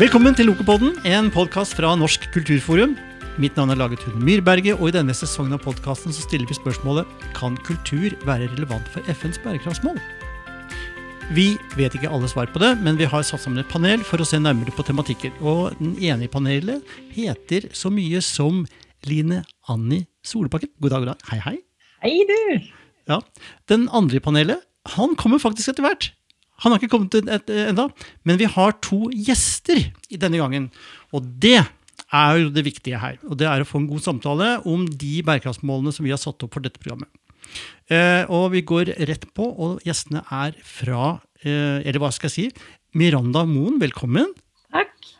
Velkommen til Lokopodden, en podkast fra Norsk kulturforum. Mitt navn er Laget Hund Myrberget, og i denne sesongen av podkasten stiller vi spørsmålet Kan kultur være relevant for FNs bærekraftsmål? Vi vet ikke alle svar på det, men vi har satt sammen et panel for å se nærmere på tematikker. Og den ene i panelet heter så mye som Line Anni Solbakken. God dag, god dag. Hei, hei. Hei, du. Ja. Den andre i panelet, han kommer faktisk etter hvert. Han har ikke kommet ennå, men vi har to gjester i denne gangen. Og det er jo det viktige her. Og det er å få en god samtale om de bærekraftsmålene som vi har satt opp for dette programmet. Eh, og vi går rett på, og gjestene er fra eh, Eller hva skal jeg si? Miranda Moen, velkommen. Takk.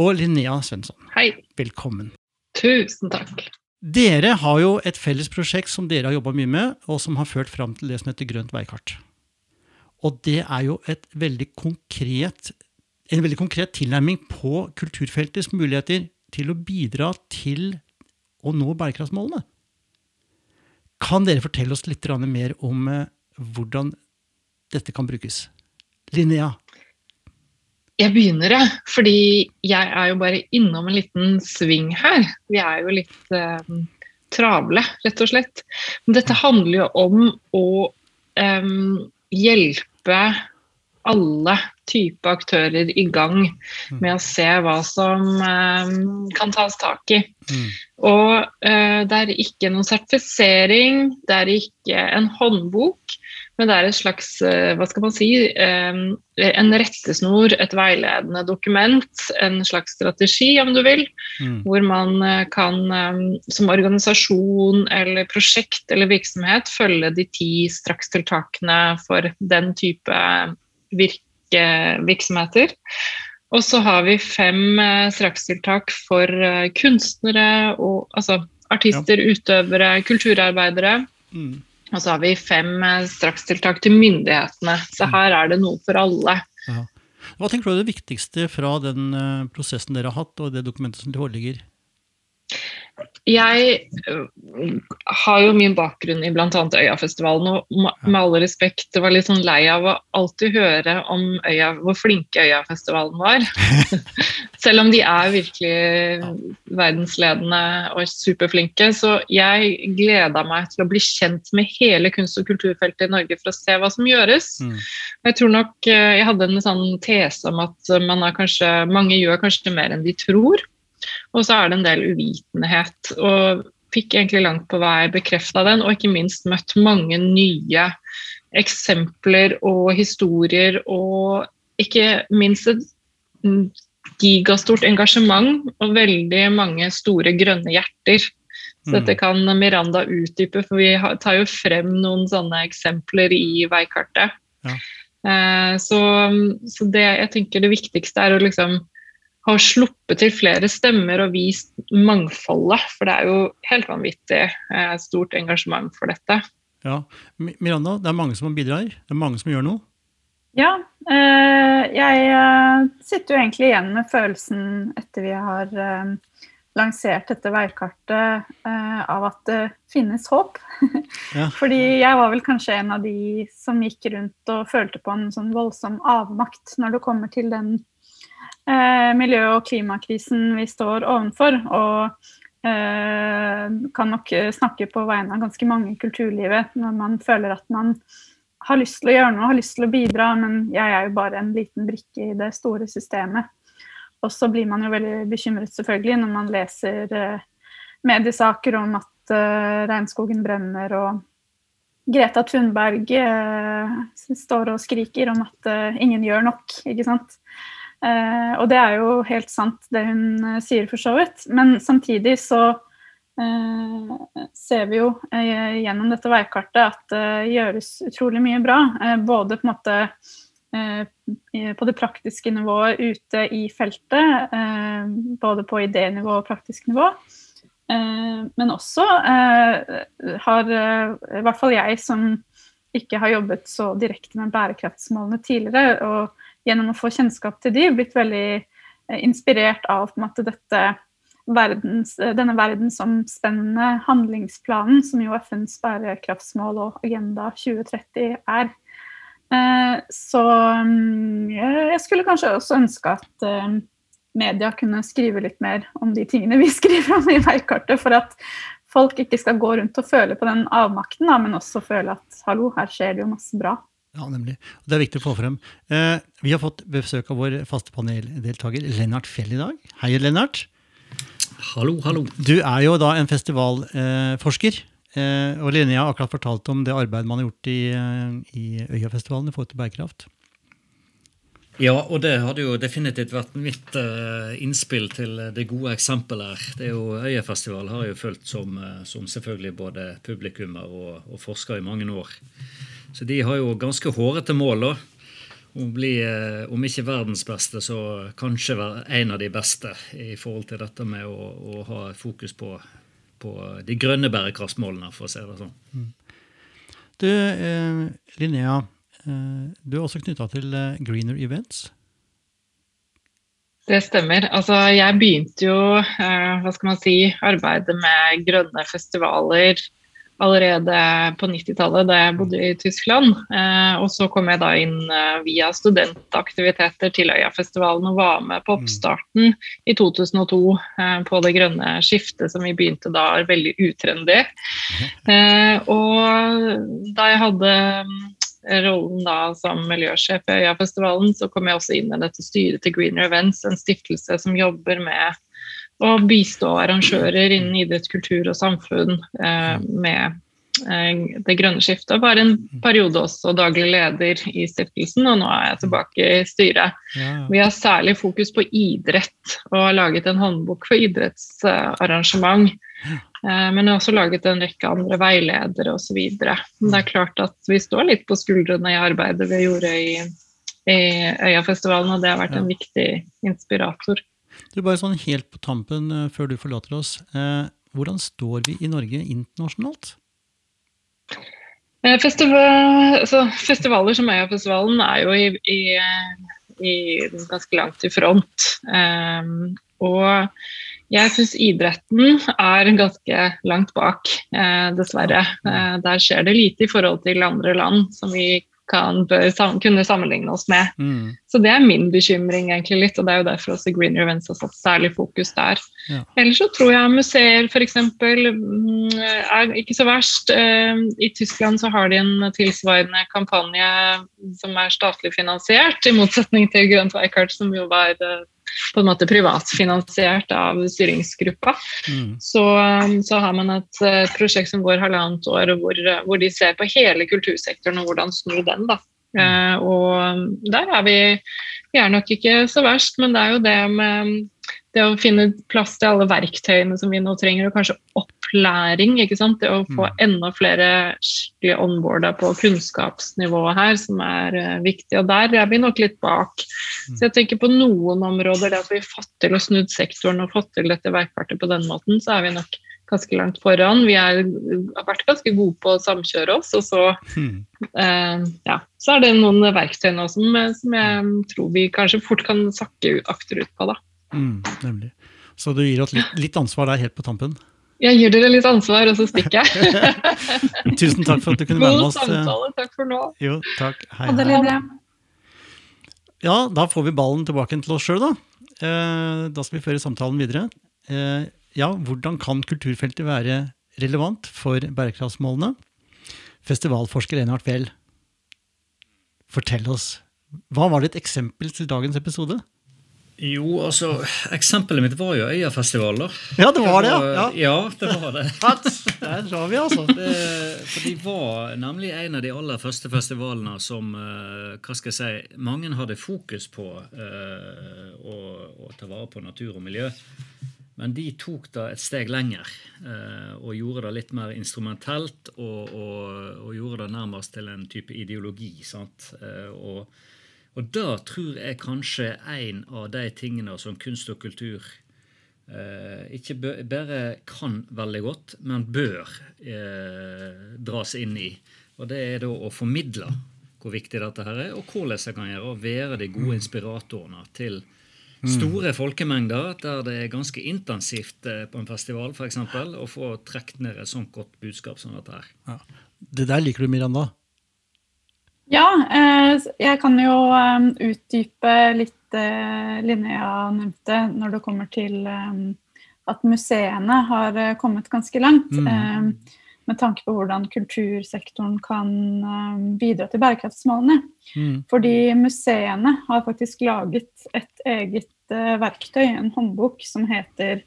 Og Linnea Svensson. Hei. Velkommen. Tusen takk. Dere har jo et felles prosjekt som dere har jobba mye med, og som har ført fram til det som heter Grønt veikart. Og det er jo veldig konkret, en veldig konkret tilnærming på kulturfeltets muligheter til å bidra til å nå bærekraftsmålene. Kan dere fortelle oss litt mer om eh, hvordan dette kan brukes? Linnea? Jeg begynner, jeg. Fordi jeg er jo bare innom en liten sving her. Vi er jo litt eh, travle, rett og slett. Men dette handler jo om å eh, hjelpe hjelpe alle typer aktører i gang mm. med å se hva som eh, kan tas tak i. Mm. Og eh, det er ikke noen sertifisering, det er ikke en håndbok, men det er et slags, uh, hva skal man si, um, en rettesnor, et veiledende dokument, en slags strategi, om du vil, mm. hvor man uh, kan som organisasjon eller prosjekt eller virksomhet følge de ti strakstiltakene for den type virke, virksomheter. Og så har vi fem eh, strakstiltak for eh, kunstnere og altså artister, ja. utøvere, kulturarbeidere. Mm. Og så har vi fem eh, strakstiltak til myndighetene. Så mm. her er det noe for alle. Ja. Hva tenker du er det viktigste fra den prosessen dere har hatt, og det dokumentet som foreligger? Jeg øh, har jo min bakgrunn i bl.a. Øyafestivalen, og med all respekt var litt sånn lei av å alltid høre om Øya, hvor flinke Øyafestivalen var. Selv om de er virkelig verdensledende og superflinke. Så jeg gleda meg til å bli kjent med hele kunst- og kulturfeltet i Norge for å se hva som gjøres. Mm. Jeg tror nok øh, jeg hadde en sånn tese om at kanskje, mange gjør kanskje mer enn de tror. Og så er det en del uvitenhet. Og fikk egentlig langt på vei bekrefta den, og ikke minst møtt mange nye eksempler og historier, og ikke minst et gigastort engasjement og veldig mange store grønne hjerter. Så dette mm. kan Miranda utdype, for vi tar jo frem noen sånne eksempler i veikartet. Ja. Eh, så, så, det jeg tenker det viktigste er å liksom har sluppet til flere stemmer og vist mangfoldet. For det er jo helt vanvittig eh, stort engasjement for dette. Ja, Miranda, det er mange som bidrar? Det er mange som gjør noe? Ja. Eh, jeg eh, sitter jo egentlig igjen med følelsen etter vi har lansert dette veikartet, av at det finnes håp. Ja. Fordi jeg var vel kanskje en av de som gikk rundt og følte på en sånn voldsom avmakt når det kommer til den eh, miljø- og klimakrisen vi står ovenfor. Og eh, kan nok snakke på vegne av ganske mange i kulturlivet når man føler at man har lyst til å gjøre noe, har lyst til å bidra, men jeg er jo bare en liten brikke i det store systemet. Og så blir man jo veldig bekymret selvfølgelig når man leser eh, mediesaker om at eh, regnskogen brenner og Greta Thunberg eh, står og skriker om at eh, ingen gjør nok. ikke sant? Eh, og det er jo helt sant, det hun eh, sier for så vidt. Men samtidig så eh, ser vi jo eh, gjennom dette veikartet at det gjøres utrolig mye bra. Eh, både på en måte eh, på det praktiske nivået ute i feltet, både på idénivå og praktisk nivå. men også har i hvert fall jeg som ikke har jobbet så direkte med bærekraftsmålene tidligere, og gjennom å få kjennskap til de, blitt veldig eh, inspirert av måte, dette verdens, eh, denne verdensomspennende handlingsplanen, som jo FNs bærekraftsmål og Agenda 2030 er. Eh, så mm, jeg skulle kanskje også ønske at media kunne skrive litt mer om de tingene vi skriver om i veikartet, for at folk ikke skal gå rundt og føle på den avmakten, men også føle at hallo, her skjer det jo masse bra. Ja, nemlig. Det er viktig å få frem. Eh, vi har fått besøk av vår faste paneldeltaker Lennart Fjell i dag. Hei, Lennart. Hallo, hallo. Du er jo da en festivalforsker. Eh, og Linnea har akkurat fortalt om det arbeidet man har gjort i, eh, i Øyafestivalen i forhold til bærekraft. Ja, og det hadde jo definitivt vært mitt uh, innspill til det gode eksempelet her. Det er jo Øyafestival har jeg jo fulgt som, uh, som selvfølgelig både publikummer og, og forskere i mange år. Så de har jo ganske hårete mål. da. Å bli, uh, om ikke verdens beste, så kanskje være en av de beste i forhold til dette med å, å ha fokus på, på, de grønne bærekraftsmålene, for å si det sånn. Mm. Du, Linnea. Eh, du er også knytta til eh, Greener Events? Det stemmer. Altså, jeg begynte jo eh, hva skal man si, arbeidet med grønne festivaler allerede på 90-tallet da jeg bodde i Tyskland. og så kom jeg da inn via studentaktiviteter til Øyafestivalen og var med på mm. oppstarten i 2002 på det grønne skiftet som vi begynte da veldig utrendy. og da jeg hadde rollen da som miljøsjef i Øyafestivalen, så kom jeg også inn i dette styret til Greener Events, en stiftelse som jobber med å bistå arrangører innen idrett, kultur og samfunn eh, med eh, det grønne skiftet. Var en periode også daglig leder i stiftelsen, og nå er jeg tilbake i styret. Vi har særlig fokus på idrett og har laget en håndbok for idrettsarrangement. Eh, men jeg har også laget en rekke andre veiledere osv. Det er klart at vi står litt på skuldrene i arbeidet vi gjorde i, i Øyafestivalen, og det har vært en viktig inspirator. Du, bare sånn Helt på tampen uh, før du forlater oss. Uh, hvordan står vi i Norge internasjonalt? Festival, altså, festivaler som Øyafestivalen er jo i, i, i, ganske langt i front. Um, og jeg syns idretten er ganske langt bak, eh, dessverre. Eh, der skjer det lite i forhold til andre land som vi kan, kunne sammenligne oss med. Mm. Så det er min bekymring egentlig litt, og det er jo derfor også Green Revenge har satt særlig fokus der. Ja. Ellers så tror jeg museer f.eks. Mm, er ikke så verst. Eh, I Tyskland så har de en tilsvarende kampanje som er statlig finansiert, i motsetning til Grønt veikart, som jo var eh, på en måte privatfinansiert av styringsgruppa. Mm. Så, um, så, har man et uh, prosjekt som går halvannet år, hvor, uh, hvor, de ser på hele kultursektoren og hvordan snu den. da. Mm. Uh, og um, der er vi, vi er nok ikke så verst, men det er jo det med det å finne plass til alle verktøyene som vi nå trenger, og kanskje opplæring. ikke sant? Det å få mm. enda flere skikkelig onboarda på kunnskapsnivået her, som er uh, viktig. Og der er vi nok litt bak. Mm. Så jeg tenker på noen områder, det at vi fått til å snudd sektoren og fått til dette verkfartet på den måten, så er vi nok ganske langt foran. Vi er, har vært ganske gode på å samkjøre oss, og så, mm. uh, ja, så er det noen verktøy nå som, som, jeg tror vi kanskje fort kan sakke akterut på. da. Mm, nemlig. Så du gir oss litt, litt, ansvar der helt på tampen? Jeg gir dere litt ansvar, og så stikker jeg. Tusen takk for at du kunne være med oss. God samtale. Takk for nå. Jo, takk. Hei, hei. Ja, da får vi ballen tilbake til oss sjøl, da. Eh, da skal vi føre samtalen videre. Eh, ja, hvordan kan kulturfeltet være relevant for bærekraftsmålene? Festivalforsker Enhard Fehl, fortell oss. Hva var ditt eksempel til dagens episode? Jo, altså, Eksempelet mitt var jo Øyafestivalen. da. Ja, det var det, ja. Ja, det var det. Der sa vi, altså. Det, for De var nemlig en av de aller første festivalene som uh, hva skal jeg si, mange hadde fokus på uh, å, å, ta vare på natur og miljø. Men de tok det et steg lenger uh, og gjorde det litt mer instrumentelt. Og, og, og, gjorde det nærmest til en type ideologi. sant? og og da tror jeg kanskje en av de tingene som kunst og kultur eh, ikke bare kan veldig godt, men bør eh, dras inn i. Og det er da å formidle hvor viktig dette her er, og hvordan jeg kan gjøre å være de gode inspiratorene til store folkemengder der det er ganske intensivt eh, på en festival, f.eks., å få trukket ned et sånt godt budskap som dette her. Ja. Det der liker du, Miranda? Ja, eh, jeg kan jo eh, utdype litt det Linnea nevnte når det kommer til at museene har kommet ganske langt. Mm. Med tanke på hvordan kultursektoren kan bidra til bærekraftsmålene. Mm. Fordi museene har faktisk laget et eget verktøy, en håndbok, som heter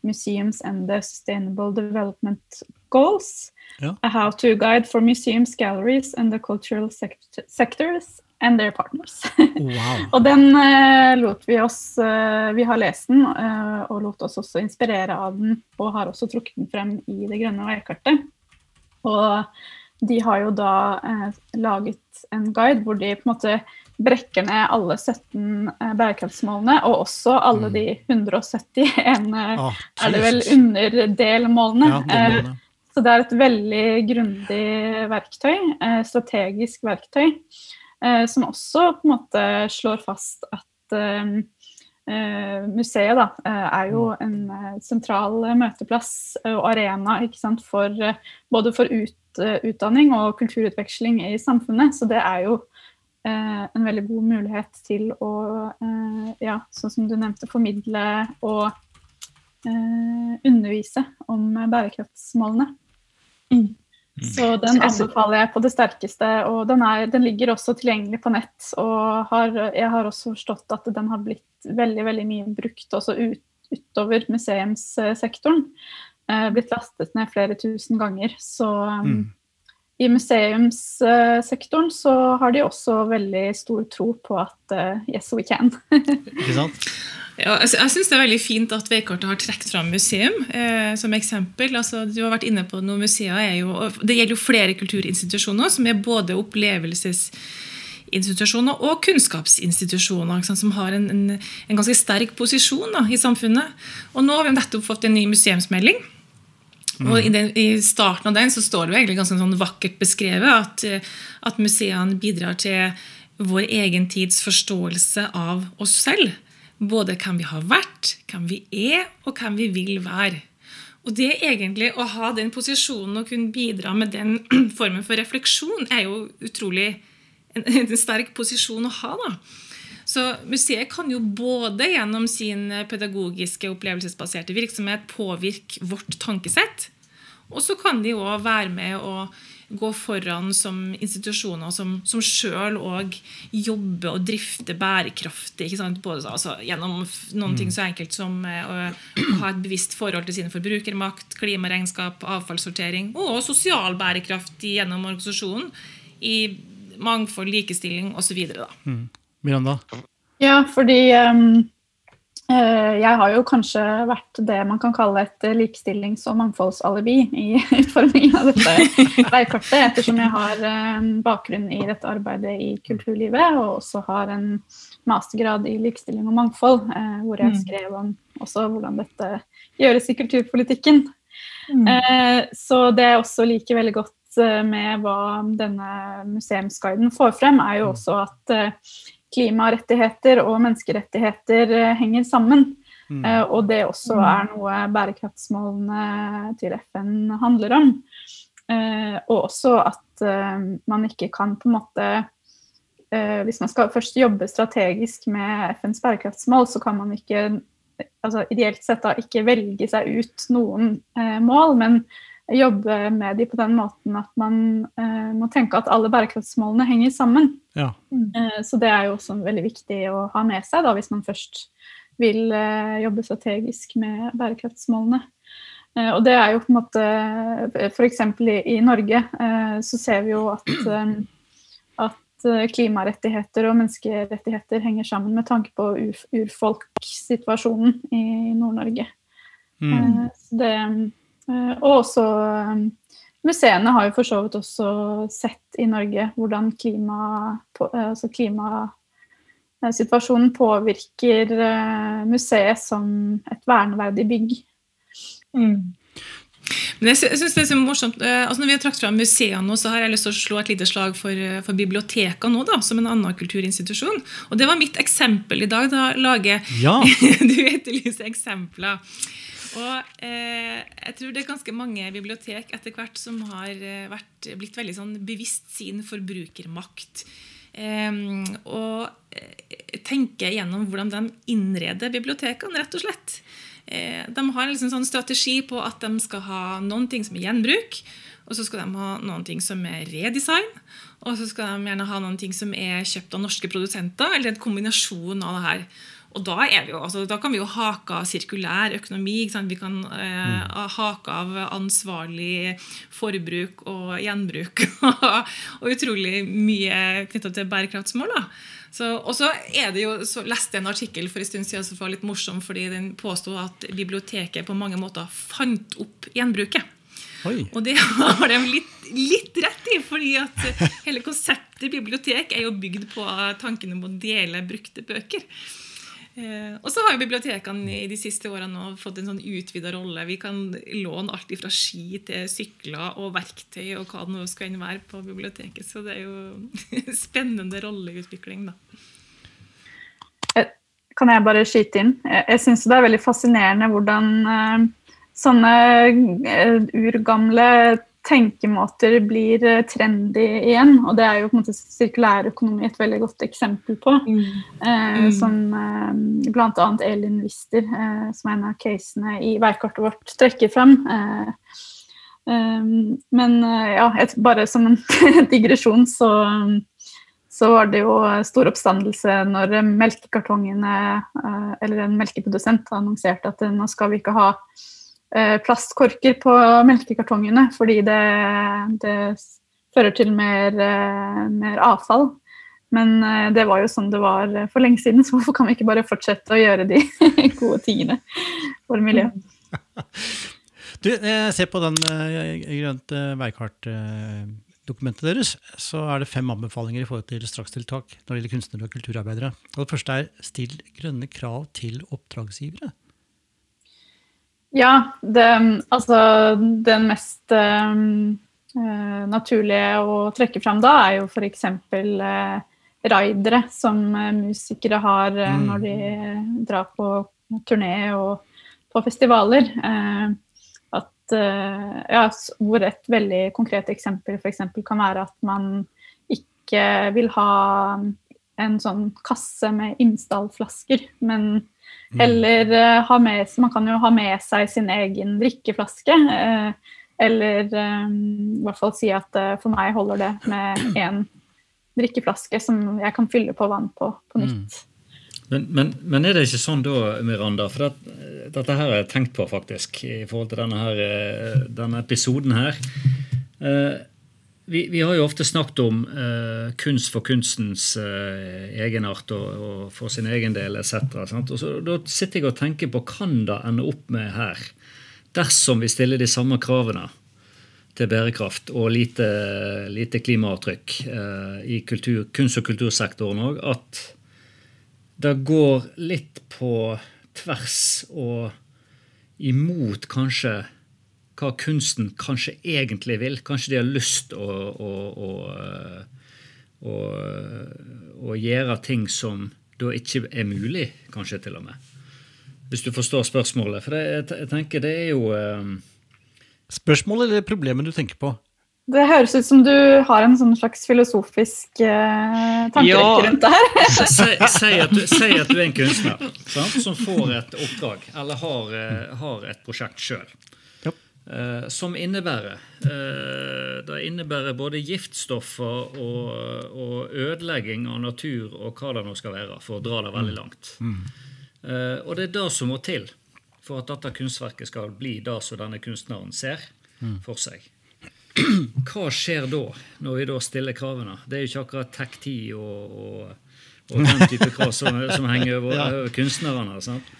Museums and the Sustainable Development Goals. Ja. A how-to guide for museums, galleries and the cultural sect sectors and their partners. Wow. og den uh, lot vi oss uh, Vi har lest den uh, og lot oss også inspirere av den, og har også trukket den frem i Det grønne veikartet. Og de har jo da laget en guide hvor de på en måte brekker ned alle 17 eh, bærekraftsmålene, og også alle de 171 eh, Ah, er det vel underdelmålene. Ja, delmålene. Så det er et veldig grundig verktøy, eh, strategisk verktøy, eh, som også på en måte slår fast at eh, museet da, er jo en eh, sentral møteplass og arena sant, for, både for ut, utdanning og kulturutveksling i samfunnet. Så det er jo eh, en veldig god mulighet til å, eh, ja, sånn som du nevnte, formidle og eh, undervise om bærekraftsmålene. Mm. Så den anbefaler jeg på det sterkeste. Og den, er, den ligger også tilgjengelig på nett. Og har, jeg har også forstått at den har blitt veldig veldig mye brukt også ut, utover museumssektoren. Eh, blitt lastet ned flere tusen ganger. Så um, Mm. i museumssektoren så har de også veldig stor tro på at uh, yes, we can. Ikke sant? Ja, jeg synes det er veldig fint at Veikartet har trukket fram museum eh, som eksempel. Altså, du har vært inne på noen museer er jo, Det gjelder jo flere kulturinstitusjoner som er både opplevelsesinstitusjoner og kunnskapsinstitusjoner sant, som har en, en, en ganske sterk posisjon da, i samfunnet. Og nå har vi nettopp fått en ny museumsmelding. Og i, den, I starten av den så står det jo egentlig ganske sånn vakkert beskrevet at, at museene bidrar til vår egen tids forståelse av oss selv. Både hvem vi har vært, hvem vi er, og hvem vi vil være. Og det egentlig Å ha den posisjonen og kunne bidra med den formen for refleksjon er jo utrolig en, en sterk posisjon å ha. da. Så museet kan jo både gjennom sin pedagogiske opplevelsesbaserte virksomhet påvirke vårt tankesett, og så kan de òg være med å gå foran som institusjoner som, som sjøl òg jobber og drifter bærekraftig. Ikke sant? Både altså, gjennom noen ting så enkelt som eh, å, å ha et bevisst forhold til sine forbrukermakt, klimaregnskap, avfallssortering, og sosial bærekraft gjennom organisasjonen i mangfold, likestilling osv. Miranda? Ja, fordi eh, jeg har jo kanskje vært det man kan kalle et eh, likestillings- og mangfoldsalibi i utformingen av dette veikartet, ettersom jeg har en bakgrunn i dette arbeidet i kulturlivet, og også har en mastergrad i likestilling og mangfold, eh, hvor jeg Mm. skrev om også hvordan dette gjøres i kulturpolitikken. Mm. Eh, så det jeg også liker veldig godt eh, med hva denne museumsguiden får frem, er jo også at eh, klimarettigheter og menneskerettigheter eh, henger sammen. Mm. Eh, og det også er noe bærekraftsmålene til FN handler om. Eh, og også at man ikke kan på en måte eh, Hvis man skal først jobbe strategisk med FNs bærekraftsmål, så kan man ikke altså ideelt sett da ikke velge seg ut noen mål, men jobbe med de på den måten at man eh, må tenke at alle bærekraftsmålene henger sammen. Ja. Eh, så det er jo også veldig viktig å ha med seg da, hvis man først vil eh, jobbe strategisk med bærekraftsmålene. Eh, og det er jo på en måte F.eks. I, i Norge eh, så ser vi jo at, eh, at eh, klimarettigheter og menneskerettigheter henger sammen med tanke på ur, urfolkssituasjonen i Nord-Norge. Mm. Eh, så det, eh, og også eh, museene har jo for så vidt også sett i Norge hvordan klima, eh, altså klimasituasjonen påvirker eh, museet som et verneverdig bygg. Mm. Men jeg synes det er så morsomt, eh, altså Når vi har trakt fram museene, så har jeg lyst til å slå et lite slag for, eh, for bibliotekene nå, da, som en annen kulturinstitusjon. Og Det var mitt eksempel i dag. da lager Ja. Du etterlyser eksempler. Og eh, jeg tror det er ganske mange bibliotek etter hvert som har eh, vært, blitt veldig sånn bevisst sin forbrukermakt. Eh, og eh, tenker gjennom hvordan de innreder bibliotekene, rett og slett. Eh, de har liksom sånn strategi på at de skal ha noen ting som er gjenbruk, og så skal de ha noen ting som er redesign, og så skal de gjerne ha noen ting som er kjøpt av norske produsenter, eller en kombinasjon av det her. Og da, jo, altså, da, kan vi jo hake av sirkulær økonomi. Vi kan eh, mm. hake av ansvarlig forbruk og gjenbruk. og utrolig mye knytta til bærekraftsmål. og så er det jo, så leste jeg en artikkel for en stund siden som var litt morsom, fordi den påsto at biblioteket på mange måter fant opp gjenbruket. Oi. Og det har de litt, litt, rett i, fordi at hele konseptet bibliotek er jo bygd på tanken om å dele brukte bøker. Eh, og så har jo bibliotekene i de siste årene fått en sånn utvida rolle. Vi kan låne alt fra ski til sykler og verktøy og hva det nå skal være på biblioteket. Så det er jo spennende rolleutvikling, da. Eh, kan jeg bare skyte inn? Jeg syns det er veldig fascinerende hvordan eh, sånne urgamle tenkemåter blir eh, trendy igjen. Og det er jo på en måte sirkulærøkonomi et veldig godt eksempel på. Mm. Eh, mm. Som eh, bl.a. Elin Wister, eh, som er en av casene i veikartet vårt, trekker frem. Eh, eh, men ja, et, bare som en digresjon, så, så var det jo stor oppstandelse når melkekartongene, eller en melkeprodusent, annonserte at nå skal vi ikke ha Eh, plastkorker på melkekartongene, fordi det, det fører til mer, eh, mer, avfall. Men eh, det var jo sånn det var for lenge siden, så hvorfor kan vi ikke bare fortsette å gjøre de gode tingene for miljøet? Du, ser på den grønt veikartdokumentet deres, så er det fem anbefalinger i forhold til strakstiltak når det gjelder kunstnere og kulturarbeidere. Og det første er still grønne krav til oppdragsgivere. Ja, det, altså den mest um, uh, naturlige å trekke fram da, er jo f.eks. Uh, raidere som uh, musikere har uh, når de drar på turné og på festivaler. Uh, at, ja, hvor et veldig konkret eksempel f.eks. kan være at man ikke vil ha en sånn kasse med innstallflasker, men. Eller uh, med, man kan jo ha med seg sin egen drikkeflaske. Uh, eller um, i hvert fall si at uh, for meg holder det med én drikkeflaske som jeg kan fylle på vann på på nytt. Mm. Men, men, men, er det ikke sånn da, Miranda, for det, dette her har jeg tenkt på faktisk i forhold til denne, her, denne episoden her. Vi, vi, har jo ofte snakket om uh, kunst for kunstens uh, egenart og, og, for sin egen del etc. Og så, da sitter jeg og tenker på kan det ende opp med her, dersom vi stiller de samme kravene til bærekraft og lite, lite klimaavtrykk uh, i kultur, kunst- og kultursektoren òg, at det går litt på tvers og imot kanskje hva kunsten kanskje egentlig vil. Kanskje de har lyst å, å, å, å, å gjøre ting som da ikke er mulig, kanskje til og med. Hvis du forstår spørsmålet. For det, jeg, tenker det er jo um... Spørsmålet eller problemet du tenker på? Det høres ut som du har en sånn slags filosofisk eh, tankerekke ja, rundt det her. si, si, at at du, er en kunstner sant, som får et oppdrag eller har, uh, har et prosjekt sjøl. Eh, som innebærer Uh, Det innebærer både giftstoffer og, og, ødelegging av natur og hva det nå skal være, for å dra det veldig mm. langt. Mm. Eh, og det er det som må til for at dette kunstverket skal bli det som denne kunstneren ser mm. for seg. Hva skjer da, når vi da stiller kravene? Det er jo ikke akkurat tekti og, og, og den type krav som, som henger over, ja. over kunstnerne. sant?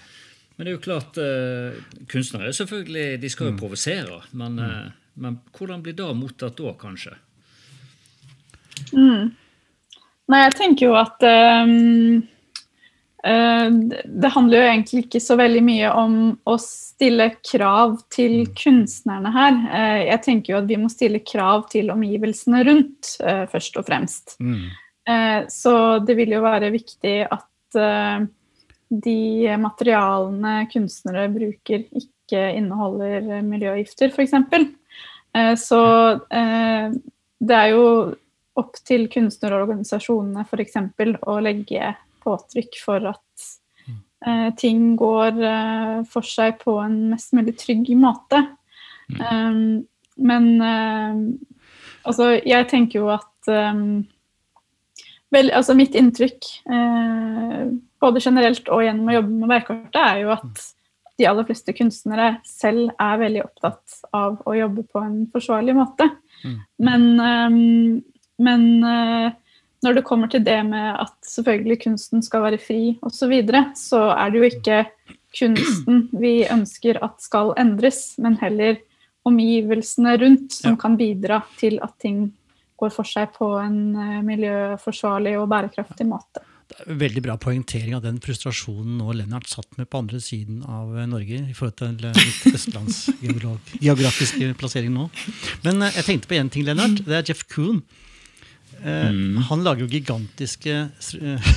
Men det er jo klart, uh, kunstnere selvfølgelig, de skal jo mm. provosere. Men, uh, men, hvordan blir det mottatt da, kanskje? Mm. Nei, jeg tenker jo at um, uh, Det handler jo egentlig ikke så veldig mye om å stille krav til mm. kunstnerne her. jeg tenker jo at vi må stille krav til omgivelsene rundt, først og fremst. Mm. så det vil jo være viktig at de materialene kunstnere bruker, ikke inneholder miljøgifter, f.eks. Eh, så eh, det er jo opp til kunstnerorganisasjonene f.eks. å legge påtrykk for at eh, ting går for seg på en mest mulig trygg måte. Um, men altså, jeg tenker jo at vel, altså Mitt inntrykk, eh, både generelt og gjennom å jobbe med veikartet, er jo at de aller fleste kunstnere selv er veldig opptatt av å jobbe på en forsvarlig måte. Mm. Men, um, men uh, når det kommer til det med at selvfølgelig kunsten skal være fri osv., så, videre, så er det jo ikke kunsten vi ønsker at skal endres, men heller omgivelsene rundt som Ja. kan bidra til at ting går for seg på en uh, miljøforsvarlig og bærekraftig måte. Det er Veldig bra poengtering av den frustrasjonen nå Lennart satt med på andre siden av eh, Norge i forhold til eh, litt østlandsgeografiske plassering nå. Men eh, jeg tenkte på én ting, Lennart. Det er Jeff Kuhn. Eh, Han lager jo gigantiske eh,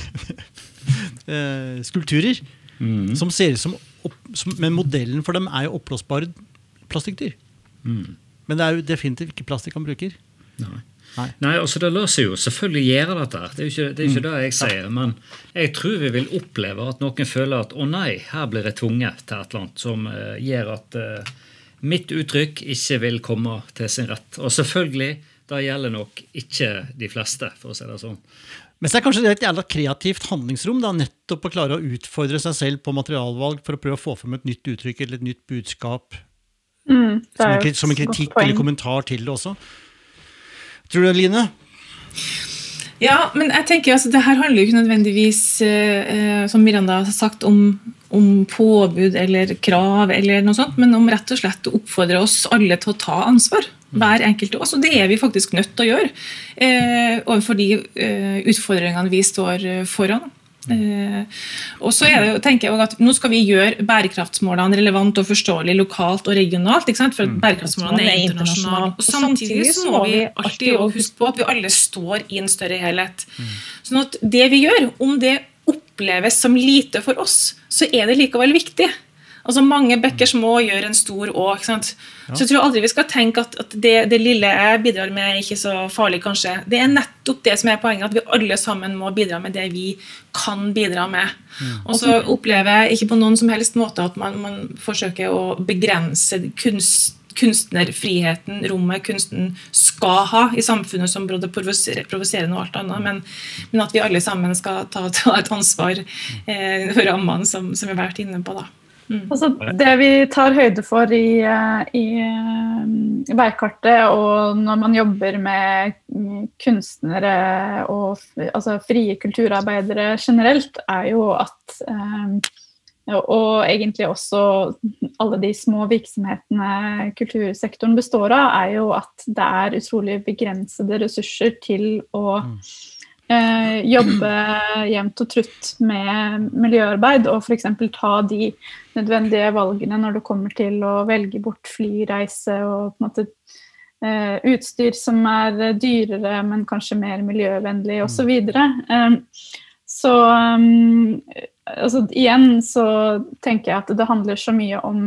eh, skulpturer Mm. som ser ut som, som Men modellen for dem er jo oppblåsbare plastikkdyr. Mm. Men det er jo definitivt ikke plastikk han bruker. Nei. Nei. Nei, altså Det lar seg jo selvfølgelig gjøre dette. Det er jo ikke det, er ikke det jeg sier. Men jeg tror vi vil oppleve at noen føler at å nei, her blir jeg tvunget til et eller annet som uh, gjør at uh, mitt uttrykk ikke vil komme til sin rett. Og selvfølgelig, det gjelder nok ikke de fleste, for å si det sånn. Men så er det kanskje et jævla kreativt handlingsrom da, nettopp å klare å utfordre seg selv på materialvalg for å prøve å få frem et nytt uttrykk eller et nytt budskap. Mm, Som en, som en kritikk eller kommentar til det også. Tror du Line? Ja, men jeg tenker altså, det her handler jo ikke nødvendigvis, eh, eh, som Miranda har sagt, om, om påbud eller krav, eller noe sånt, men om rett og slett å oppfordre oss alle til å ta ansvar. Hver enkelt av oss. Og det er vi faktisk nødt til å gjøre eh, overfor de eh, utfordringene vi står eh, foran. Eh, og så er det, tenker jeg at Nå skal vi gjøre bærekraftsmålene relevant og forståelig lokalt og regionalt. ikke sant? For bærekraftsmålene er internasjonale. Og samtidig så må vi alltid huske på at vi alle står i en større helhet. Sånn at det vi gjør, om det oppleves som lite for oss, så er det likevel viktig. Altså Mange bekker små gjør en stor å. ikke sant? Så jeg tror aldri vi skal tenke at, at det, det lille jeg bidrar med, er ikke så farlig, kanskje. Det er nettopp det som er poenget, at vi alle sammen må bidra med det vi kan bidra med. Og så opplever jeg ikke på noen som helst måte at man, man forsøker å begrense kunst kunstnerfriheten, rommet kunsten skal ha i samfunnet som både provoserende og alt annet, men, men at vi alle sammen skal ta, ta et ansvar eh, for rammene som, som vi har vært inne på. da. Altså, det vi tar høyde for i, eh, i, eh, i veikartet, og når man jobber med mm, kunstnere og altså frie kulturarbeidere generelt, er jo at eh, Og egentlig også alle de små virksomhetene kultursektoren består av, er jo at det er utrolig begrensede ressurser til å eh, jobbe jevnt og trutt med miljøarbeid og f.eks. ta de nødvendige valgene når det kommer til å velge bort flyreise og på en måte eh, utstyr som er dyrere, men kanskje mer miljøvennlig osv. Så, um, altså, igjen så tenker jeg at det handler så mye om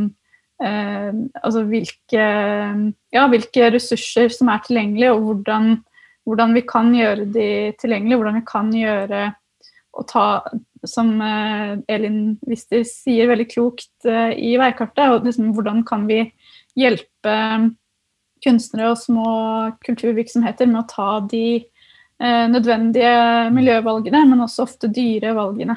eh, altså hvilke, ja, hvilke ressurser som er tilgjengelige, og hvordan, hvordan vi kan gjøre de tilgjengelige, hvordan vi kan gjøre og ta, som eh, Elin Wister sier veldig klokt eh, i veikartet, og liksom, hvordan kan vi hjelpe kunstnere og små kulturvirksomheter med å ta de eh, nødvendige miljøvalgene, men også ofte dyre valgene.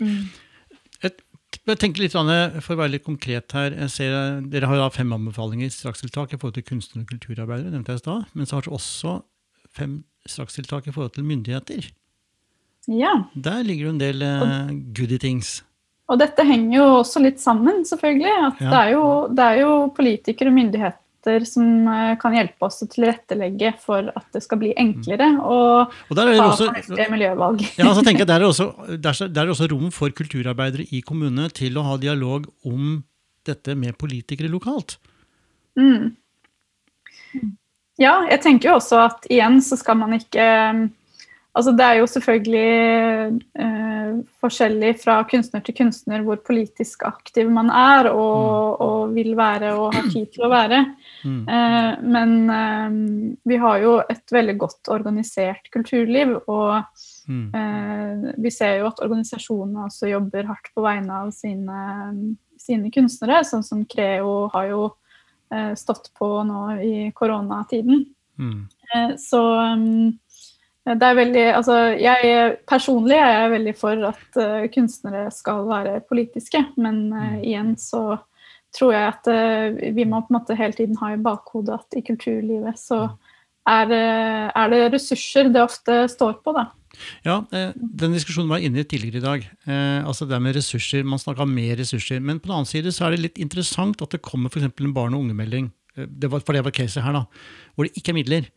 Jeg tenker litt, For å være litt konkret her, jeg ser, eh, Dere har da fem anbefalinger strakstiltak i forhold til kunstnere og kulturarbeidere, nevnte jeg i. Men så har dere også fem strakstiltak i forhold til myndigheter. Ja, Der ligger det en del eh, goody things. Og dette henger jo også litt sammen, selvfølgelig. At Ja. det, er jo, det er jo politikere og myndigheter som eh, kan hjelpe oss å tilrettelegge for at det skal bli enklere å Og ta fornuftige miljøvalg. ja, så tenker jeg, der er, også, der, er- er også rom for kulturarbeidere i kommunene til å ha dialog om dette med politikere lokalt. Mm. Ja, jeg tenker jo også at igjen så skal man ikke Altså det er jo selvfølgelig eh, forskjellig fra kunstner til kunstner hvor politisk aktiv man er og, og vil være og har tid til å være. Mm. Eh, men eh, vi har jo et veldig godt organisert kulturliv, og Mm. eh, vi ser jo at organisasjonene også jobber hardt på vegne av sine, sine kunstnere, sånn som Creo har jo eh, stått på nå i koronatiden. Mm. Eh, Så um, det er veldig Altså, jeg personlig er jeg veldig for at eh, kunstnere skal være politiske, men eh, igjen så tror jeg at eh, vi må på en måte hele tiden ha i bakhodet at i kulturlivet så er det, er det ressurser det ofte står på, da. Ja, eh, den diskusjonen var inne i tidligere i dag. Eh, altså det med ressurser, Man snakka om mer ressurser. Men på den annen side så er det litt interessant at det kommer for en barn- og ungemelding. Eh, Det var, for det var caset her, da. Hvor det ikke er midler.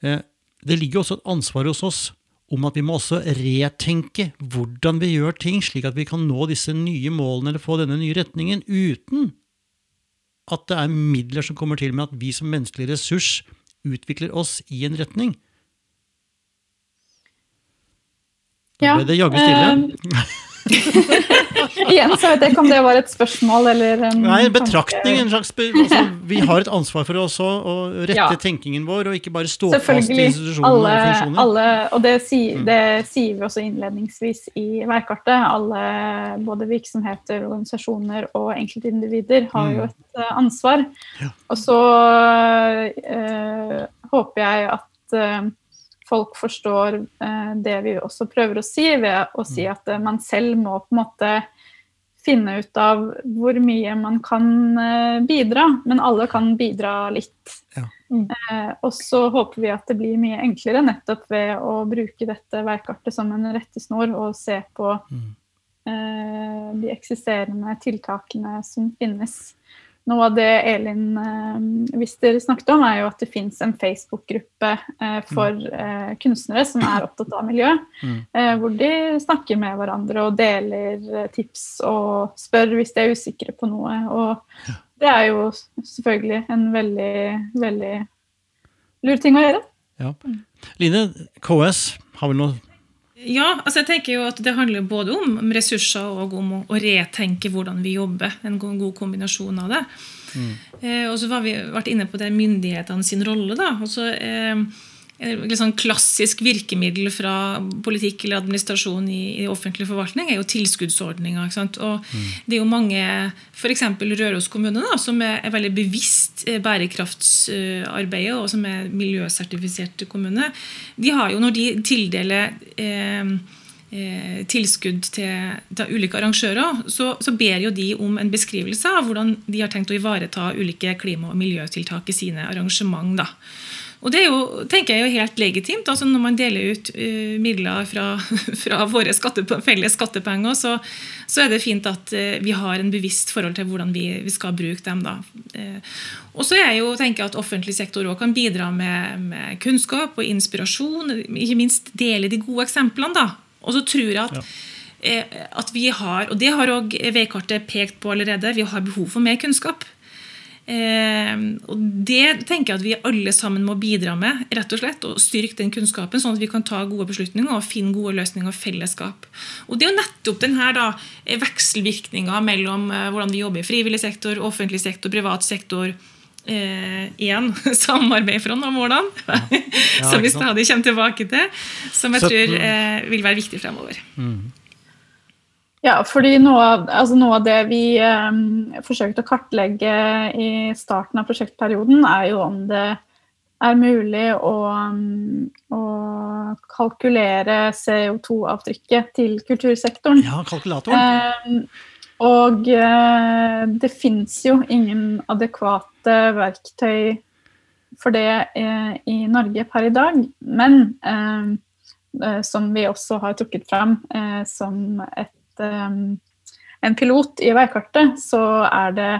Det ligger også et ansvar hos oss om at vi må også retenke hvordan vi gjør ting, slik at vi kan nå disse nye målene eller få denne nye retningen uten at det er midler som kommer til med at vi som menneskelig ressurs utvikler oss i en retning. Da ble det jaggu stille. Igjen så vet jeg ikke om det var et spørsmål eller en Nei, en betraktning. En slags be altså, vi har et ansvar for også å rette Ja. tenkingen vår, og ikke bare stå fast i institusjoner Alle, og funksjoner. alle, og det, si, Mm. det sier vi også innledningsvis i veikartet. Alle, både virksomheter, organisasjoner og enkeltindivider har jo Mm. et eh, ansvar. Ja. Og så øh, håper jeg at eh, folk forstår eh, det vi også prøver å si, ved å si Mm. at eh, man selv må på en måte finne ut av hvor mye man kan eh, bidra, men alle kan bidra litt. Ja. Eh, og så håper vi at det blir mye enklere nettopp ved å bruke dette veikartet som en rettesnor og se på Mm. eh, de eksisterende tiltakene som finnes. Noe av det Elin eh, Wister snakket om, er jo at det fins en Facebook-gruppe eh, for eh, kunstnere som er opptatt av miljø. Mm. Eh, hvor de snakker med hverandre og deler eh, tips og spør hvis de er usikre på noe. Og det er jo selvfølgelig en veldig, veldig lur ting å gjøre. Ja. Line, KS har vel noe Ja, altså jeg tenker jo at det handler både om ressurser og om å, å retenke hvordan vi jobber. En god, kombinasjon av det. Eh, og så har vi vært inne på det myndighetene sin rolle. da, og så eh, sånn klassisk virkemiddel fra politikk eller administrasjon i, i offentlig forvaltning er jo sant? Og Det er jo mange, f.eks. Røros kommune, da, som er, er veldig bevisst eh, bærekraftsarbeidet, og som er miljøsertifisert kommune. De har jo, når de tildeler eh, eh, tilskudd til, til ulike arrangører, så, så ber jo de om en beskrivelse av hvordan de har tenkt å ivareta ulike klima- og miljøtiltak i sine arrangement. da. Og det er jo, tenker jeg er helt legitimt. altså Når man deler ut uh, midler fra, fra våre skatte, felles skattepenger, så, så er det fint at uh, vi har en bevisst forhold til hvordan vi, vi skal bruke dem. da. Uh, og så er jeg jo, tenker jeg at offentlig sektor òg kan bidra med, med kunnskap og inspirasjon. Ikke minst dele de gode eksemplene. da. Og så tror jeg at, ja at vi har, og det har òg veikartet pekt på allerede, vi har behov for mer kunnskap. Eh, og Det tenker jeg at vi alle sammen må bidra med. rett og slett, og Styrke den kunnskapen, sånn at vi kan ta gode beslutninger og finne gode løsninger og fellesskap. Og Det er jo nettopp denne da, vekselvirkninga mellom eh, hvordan vi jobber i frivillig sektor, offentlig sektor, privat sektor. Eh, igjen samarbeid for å nå målene, som vi stadig kommer tilbake til. Som jeg tror eh, vil være viktig fremover. Ja, fordi noe av, altså noe av det vi eh, forsøkte å kartlegge i starten av prosjektperioden, er jo om det er mulig å, mm, å kalkulere CO2-avtrykket til kultursektoren. Ja, kalkulatoren. Eh, og eh, det fins jo ingen adekvate verktøy for det eh, i Norge per i dag. Men eh, eh, som vi også har trukket fram eh, som et, en pilot i veikartet, så er det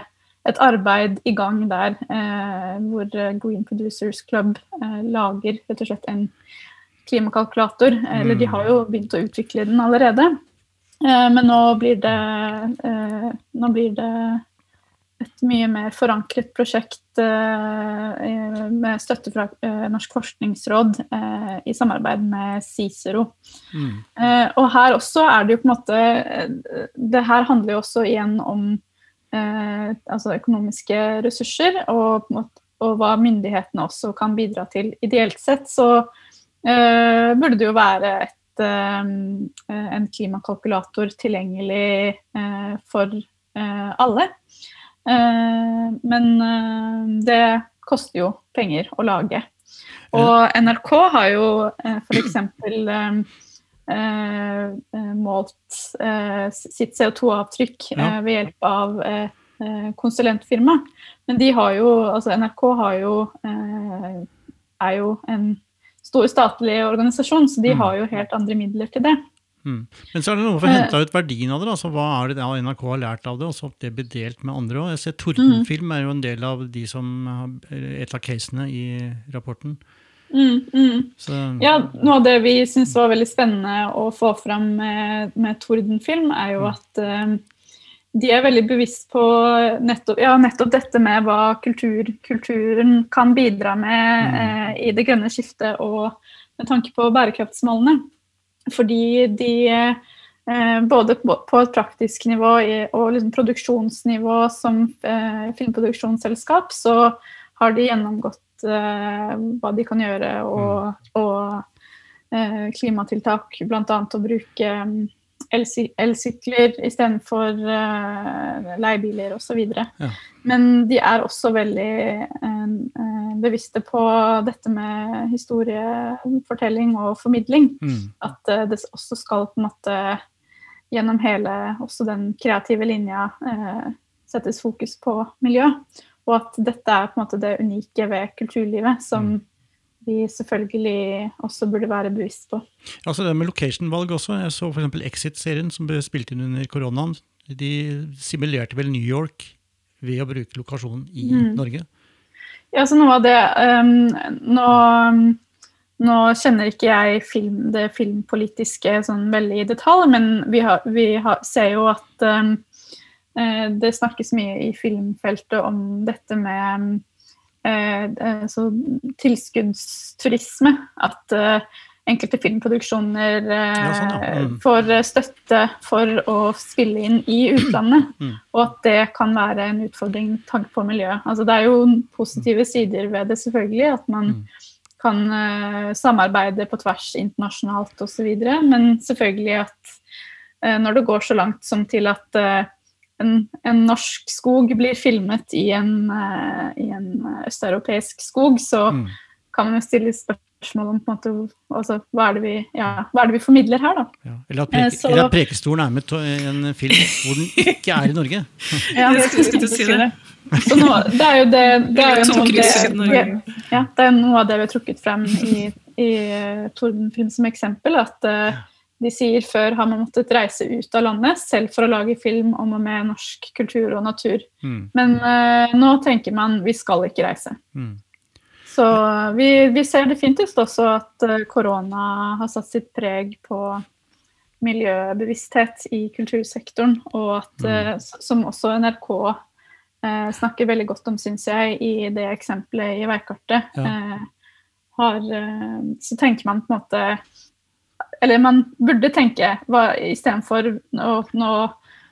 et arbeid i gang der eh, hvor Green Producers Club eh, lager rett og slett en klimakalkulator. Eller de har jo begynt å utvikle den allerede. Eh, Men nå blir det, eh, nå blir det et mye mer forankret prosjekt eh, med støtte fra eh, Norsk forskningsråd eh, i samarbeid med Cicero. Mm. Eh, og her også er det jo på en måte eh, Det her handler jo også igjen om eh, altså økonomiske ressurser, og, måte, og hva myndighetene også kan bidra til. Ideelt sett så eh, burde det jo være et, en klimakalkulator tilgjengelig for alle. Eh, men eh, det koster jo penger å lage. Og NRK har jo uh, f.eks. målt eh, sitt CO2-avtrykk Ja. ved hjelp av eh, eh, konsulentfirma. Men de har jo, altså NRK har jo, eh, er jo en stor statlig organisasjon, så de Mm. har jo helt andre midler til det. Mm. Men så er det noe for å hente ut verdien av det. Altså, hva er det NRK har lært av det, og så det blir delt med andre òg. Jeg ser Tordenfilm er jo en del av de som har et av casene i rapporten. Mm, mm. Så, Ja, noe av det vi syns var veldig spennende å få fram med, med Tordenfilm, er jo at uh, de er veldig bevisst på nettopp, ja, nettopp dette med hva kultur, kulturen kan bidra med uh, i det grønne skiftet, og med tanke på bærekraftsmålene. Fordi de eh, både på, et praktisk nivå og liksom produksjonsnivå som eh, filmproduksjonsselskap, så har de gjennomgått eh, hva de kan gjøre, og, og eh, klimatiltak, bl.a. å bruke mm, elsykler istedenfor uh, leiebiler osv. Ja. Men de er også veldig eh, bevisste på dette med historiefortelling og formidling. mm, At uh, det også skal på en måte gjennom hele også den kreative linja uh, settes fokus på miljø. Og at dette er på en måte det unike ved kulturlivet som vi selvfølgelig også burde være bevisst på. altså det med location-valg også. Jeg så f.eks. Exit-serien som ble spilt inn under koronaen. De simulerte vel New York ved å bruke lokasjonen i Mm. Norge. Ja, så noe av det um, nå, nå kjenner ikke jeg film, det filmpolitiske sånn veldig i detalj, men vi, har, vi har, ser jo at um, eh, det snakkes mye i filmfeltet om dette med eh, så tilskuddsturisme. At eh, enkelte filmproduksjoner eh, Ja, sånn, ja. Mm. får eh, støtte for å spille inn i utlandet. Mm. Og at det kan være en utfordring med tanke på miljøet. Altså, det er jo positive sider ved det, selvfølgelig. At man Mm. kan eh, samarbeide på tvers internasjonalt osv. Men selvfølgelig at eh, når det går så langt som til at eh, en, en norsk skog blir filmet i en, uh, i en østeuropeisk skog, så Mm. kan man jo stille spørsmål om på en måte, altså, hva, er det vi, ja, hva er det vi formidler her, da. Ja. Eller, at Eh, preke, så- eller at Prekestolen er med i en film hvor den ikke er i Norge. Ja, Jeg skulle- si det. Så nå, det er jo det, det, er jo noe det, ja, det er noe av det vi har trukket frem i, i eh, Tordenfilm som eksempel. At eh, de sier før har man måttet reise ut av landet selv for å lage film om og med norsk kultur og natur. Mm. Men uh, nå tenker man vi skal ikke reise. Mm. Så vi, vi ser definitivt også at eh, korona har satt sitt preg på miljøbevissthet i kultursektoren, og at, s- som også NRK snakker veldig godt om, syns jeg, i det eksempelet i veikartet. Ja. Har, så tenker man på en måte Eller man burde tenke istedenfor nå, nå,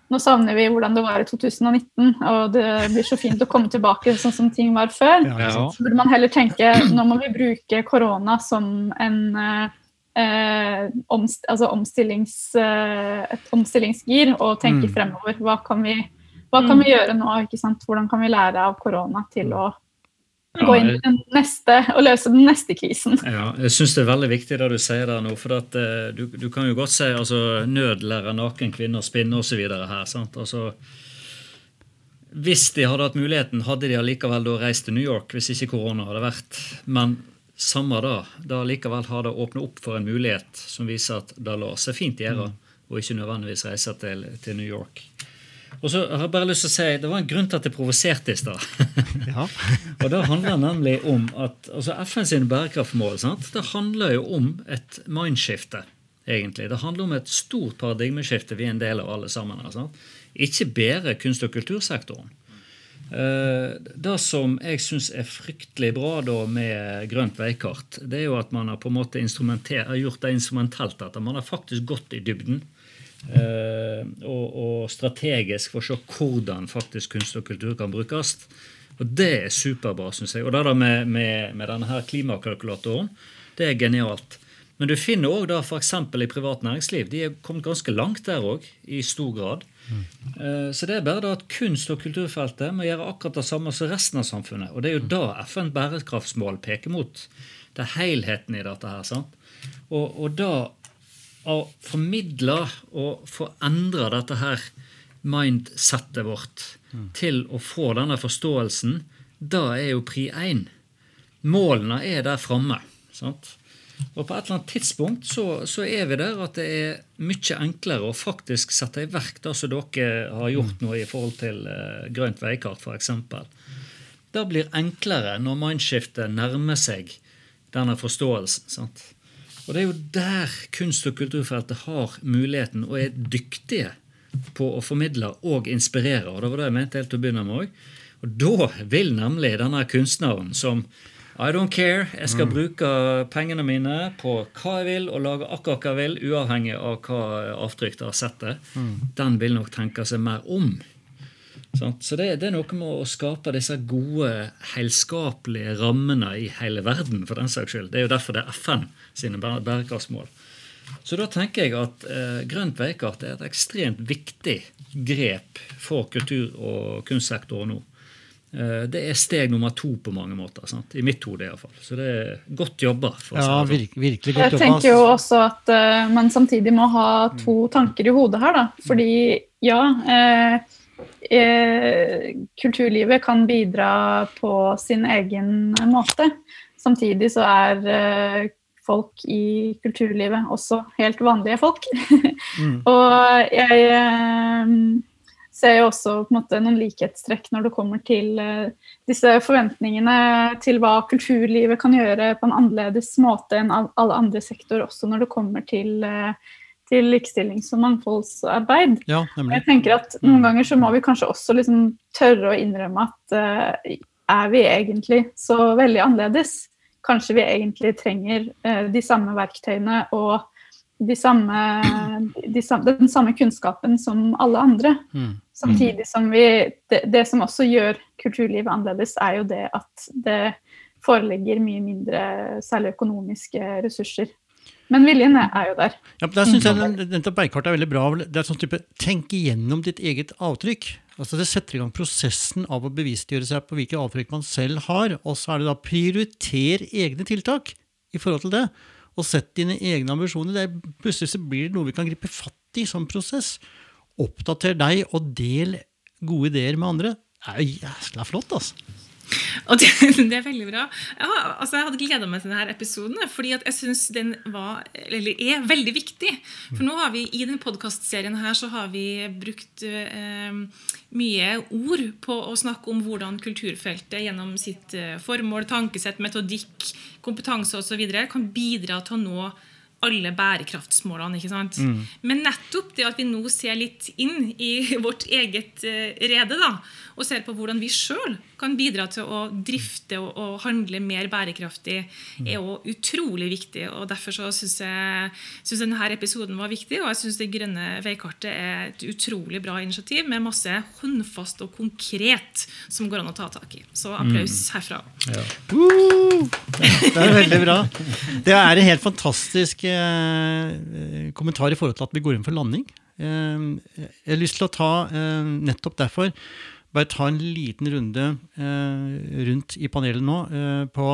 nå savner vi hvordan det var i 2019, og det blir så fint å komme tilbake sånn som ting var før. Ja, ja. Så burde man heller tenke nå må vi bruke korona som en eh, eh, omst altså omstillings, eh, et omstillingsgir og tenke Mm. fremover. Hva kan vi, hva kan vi gjøre nå? Ikke sant? Hvordan kan vi lære av korona til å gå inn i den neste og løse den neste krisen? Ja, jeg syns det er veldig viktig det du sier der nå. For at, eh, du, du kan jo godt si altså, nød lærer naken kvinner spinne osv. her. sant? Altså, hvis de hadde hatt muligheten, hadde de allikevel da reist til New York hvis ikke korona hadde vært. Men samme da, da likevel har det åpnet opp for en mulighet som viser at det lar seg fint gjøre, og ikke nødvendigvis reise til, til New York. Og så har jeg bare lyst til å si, Det var en grunn til at jeg provoserte i stad. Ja. Og det handler nemlig om at altså FN sine bærekraftmål sant? det handler jo om et mindskifte. egentlig. Det handler om et stort paradigmeskifte vi er en del av alle sammen. sant? Ikke bare kunst- og kultursektoren. Eh, det som jeg syns er fryktelig bra da med Grønt veikart, det er jo at man har på en måte gjort det instrumentelt. At man har faktisk gått i dybden. Eh, og, og strategisk for å se hvordan faktisk kunst og kultur kan brukes. Og det er superbra, syns jeg. Og det der med, med, med denne her klimakalkulatoren, det er genialt. Men du finner òg f.eks. i privat næringsliv. De er kommet ganske langt der òg, i stor grad. Mm. Så det er bare da at kunst- og kulturfeltet må gjøre akkurat det samme som resten av samfunnet. Og det er jo da FN bærekraftsmål peker mot. Det er helheten i dette her. sant? Og, og da å formidle og forandre dette her mindsettet vårt mm. til å få denne forståelsen, da er jo pri én. Målene er der framme. Og på et eller annet tidspunkt så, så, er vi der at det er mye enklere å faktisk sette i verk det som dere har gjort nå i forhold til uh, grønt veikart, f.eks. Det blir enklere når mindskiftet nærmer seg denne forståelsen. sant? Og det er jo der kunst- og kulturfeltet har muligheten og er dyktige på å formidle og inspirere. Og det var det jeg mente helt til å begynne med òg. Og da vil nemlig denne kunstneren som i don't care. Jeg skal mm. bruke pengene mine på hva jeg vil, og lage akkurat hva jeg vil, uavhengig av hva avtrykk det har sett det. Mm. Den vil nok tenke seg mer om. Så det, det, er noe med å skape disse gode, helskapelige rammene i hele verden. for den saks skyld. Det er jo derfor det er FN sine bærekraftsmål. Så da tenker jeg at eh, Grønt veikart er et ekstremt viktig grep for kultur- og kunstsektoren nå. Eh, det er steg nummer to på mange måter. Sant? I mitt hode iallfall. Så det er godt jobba. ja, sånn. virkelig, virkelig godt jobba. Jeg tenker jo også at uh, man samtidig må ha to tanker i hodet her. Da. Fordi ja, eh, eh, kulturlivet kan bidra på sin egen måte. Samtidig så er eh, folk i kulturlivet også helt vanlige folk. mm. Og jeg eh, ser jo også på en måte noen likhetstrekk når det kommer til disse forventningene til hva kulturlivet kan gjøre på en annerledes måte enn alle andre sektorer, også når det kommer til, til likestillings- og mangfoldsarbeid. Ja, jeg tenker at Noen ganger så må vi kanskje også liksom tørre å innrømme at uh, er vi egentlig så veldig annerledes? Kanskje vi egentlig trenger de samme verktøyene og de samme, de samme, den samme kunnskapen som alle andre. Mm. Samtidig som vi det, det, som også gjør kulturlivet annerledes, er jo det at det foreligger mye mindre særlig økonomiske ressurser. Men viljen er jo der. Ja, Der synes jeg dette beikartet er veldig bra. Det er sånn type Tenk igjennom ditt eget avtrykk. Altså Det setter i gang prosessen av å bevisstgjøre seg på hvilke avtrykk man selv har. Og så er det da prioriter egne tiltak i forhold til det. Og sett dine egne ambisjoner. Det plutselig så blir det noe vi kan gripe fatt i som prosess. Oppdater deg og del gode ideer med andre. Det er jo jæskla flott, altså. Og det, det, er veldig bra. Ja, altså jeg hadde gleda meg til denne episoden, fordi jeg syns den var, er veldig viktig. For nå har vi i denne podkastserien har vi brukt eh, mye ord på å snakke om hvordan kulturfeltet gjennom sitt eh, formål, tankesett, metodikk, kompetanse osv. kan bidra til å nå alle bærekraftsmålene. ikke sant? Mm. Men nettopp det at vi nå ser litt inn i vårt eget uh, rede, da, og ser på hvordan vi sjøl kan bidra til å drifte og, og handle mer bærekraftig, mm. er òg utrolig viktig. og Derfor så syns jeg synes denne episoden var viktig, og jeg syns Det grønne veikartet er et utrolig bra initiativ med masse håndfast og konkret som går an å ta tak i. Så applaus mm. herfra. Ja. Det er veldig bra. Det er en helt fantastisk eh, kommentar i forhold til at vi går inn for landing. Eh, jeg har lyst til å ta eh, nettopp derfor bare ta en liten runde eh, rundt i panelet nå eh, på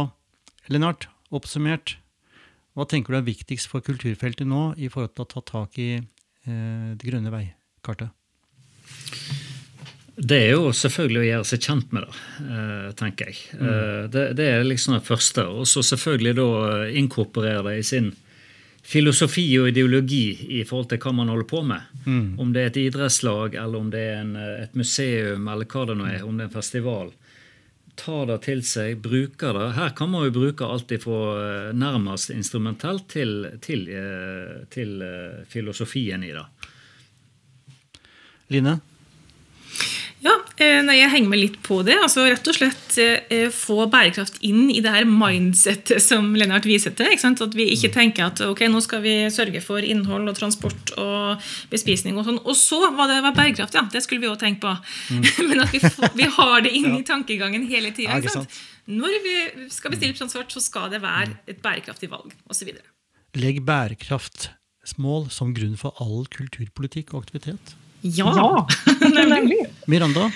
Lennart, oppsummert. Hva tenker du er viktigst for kulturfeltet nå i forhold til å ta tak i eh, det grønne veikartet? Det er jo selvfølgelig å gjøre seg kjent med det, eh, tenker jeg. Mm. Eh, det, det, er liksom det første. Og så selvfølgelig da inkorporere det i sin filosofi og ideologi i forhold til hva man holder på med. Mm. Om det er et idrettslag, eller om det er en, et museum, eller hva det nå er, om det er en festival. Ta det til seg, bruke det. Her kan man jo bruke alt fra eh, nærmest instrumentelt til, til, eh, til, eh, filosofien i det. Line? Eh, jeg henger meg litt på det. altså Rett og slett eh, få bærekraft inn i det her mindsettet som Lennart viser til. ikke sant? At vi ikke tenker at ok, nå skal vi sørge for innhold og transport og bespisning og sånn. Og så var det var bærekraft, ja. Det skulle vi òg tenke på. Men at vi, får, vi har det inn i tankegangen hele tida. Ja. Når vi skal bestille transport, så skal det være et bærekraftig valg osv. Legg bærekraftsmål som grunn for all kulturpolitikk og aktivitet. Ja! Nemlig. Miranda,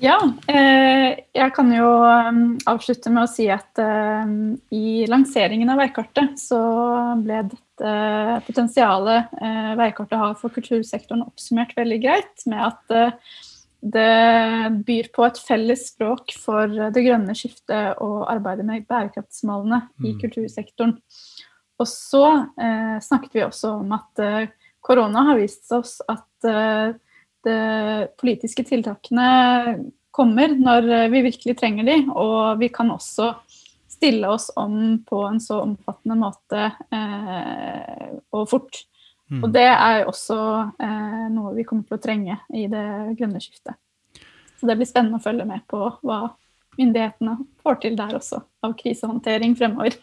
Ja, eh, jeg kan jo um, avslutte med å si at eh, i lanseringen av veikartet så ble dette potensialet eh, veikartet har for kultursektoren oppsummert veldig greit med at eh, det byr på et felles språk for det grønne skiftet og arbeidet med bærekraftsmålene i Mm. kultursektoren. Og så eh, snakket vi også om at eh, korona har vist oss at eh, de politiske tiltakene kommer når eh, vi virkelig trenger de, og vi kan også stille oss om på en så omfattende måte eh, og fort. Mm. Og det er også eh, noe vi kommer til å trenge i det grønne skiftet. Så det blir spennende å følge med på hva myndighetene får til der også, av krisehåndtering fremover.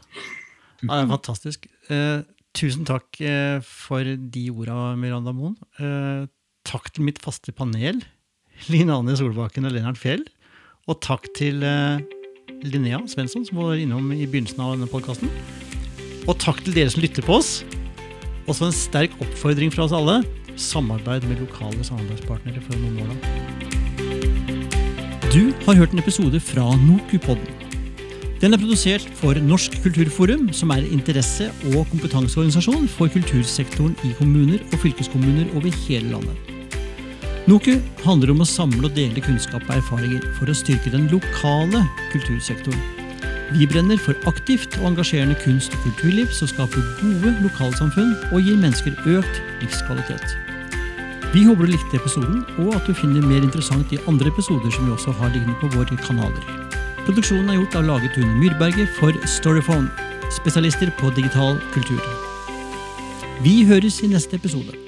ja, det er fantastisk. Eh, tusen takk eh, for de orda, Miranda Moen. Eh, takk til mitt faste panel, Line Anne Solbakken og Lennart Fjell. Og takk til eh, Linnea Svensson, som var innom i begynnelsen av denne podkasten. Og takk til dere som lytter på oss. Også en sterk oppfordring fra oss alle. Samarbeid med lokale samarbeidspartnere for å nå måla. Du har hørt en episode fra Nokupodden. Den er produsert for Norsk kulturforum, som er interesse- og kompetanseorganisasjon for kultursektoren i kommuner og fylkeskommuner over hele landet. NOKU handler om å samle og dele kunnskap og erfaringer for å styrke den lokale kultursektoren. Vi brenner for aktivt og engasjerende kunst- og kulturliv som skaper gode lokalsamfunn og gir mennesker økt livskvalitet. Vi håper du likte episoden, og at du finner mer interessant i andre episoder som vi også har liggende på våre kanaler. Produksjonen er gjort av Lagetun Myrberget for Storyphone, spesialister på digital kultur. Vi høres i neste episode.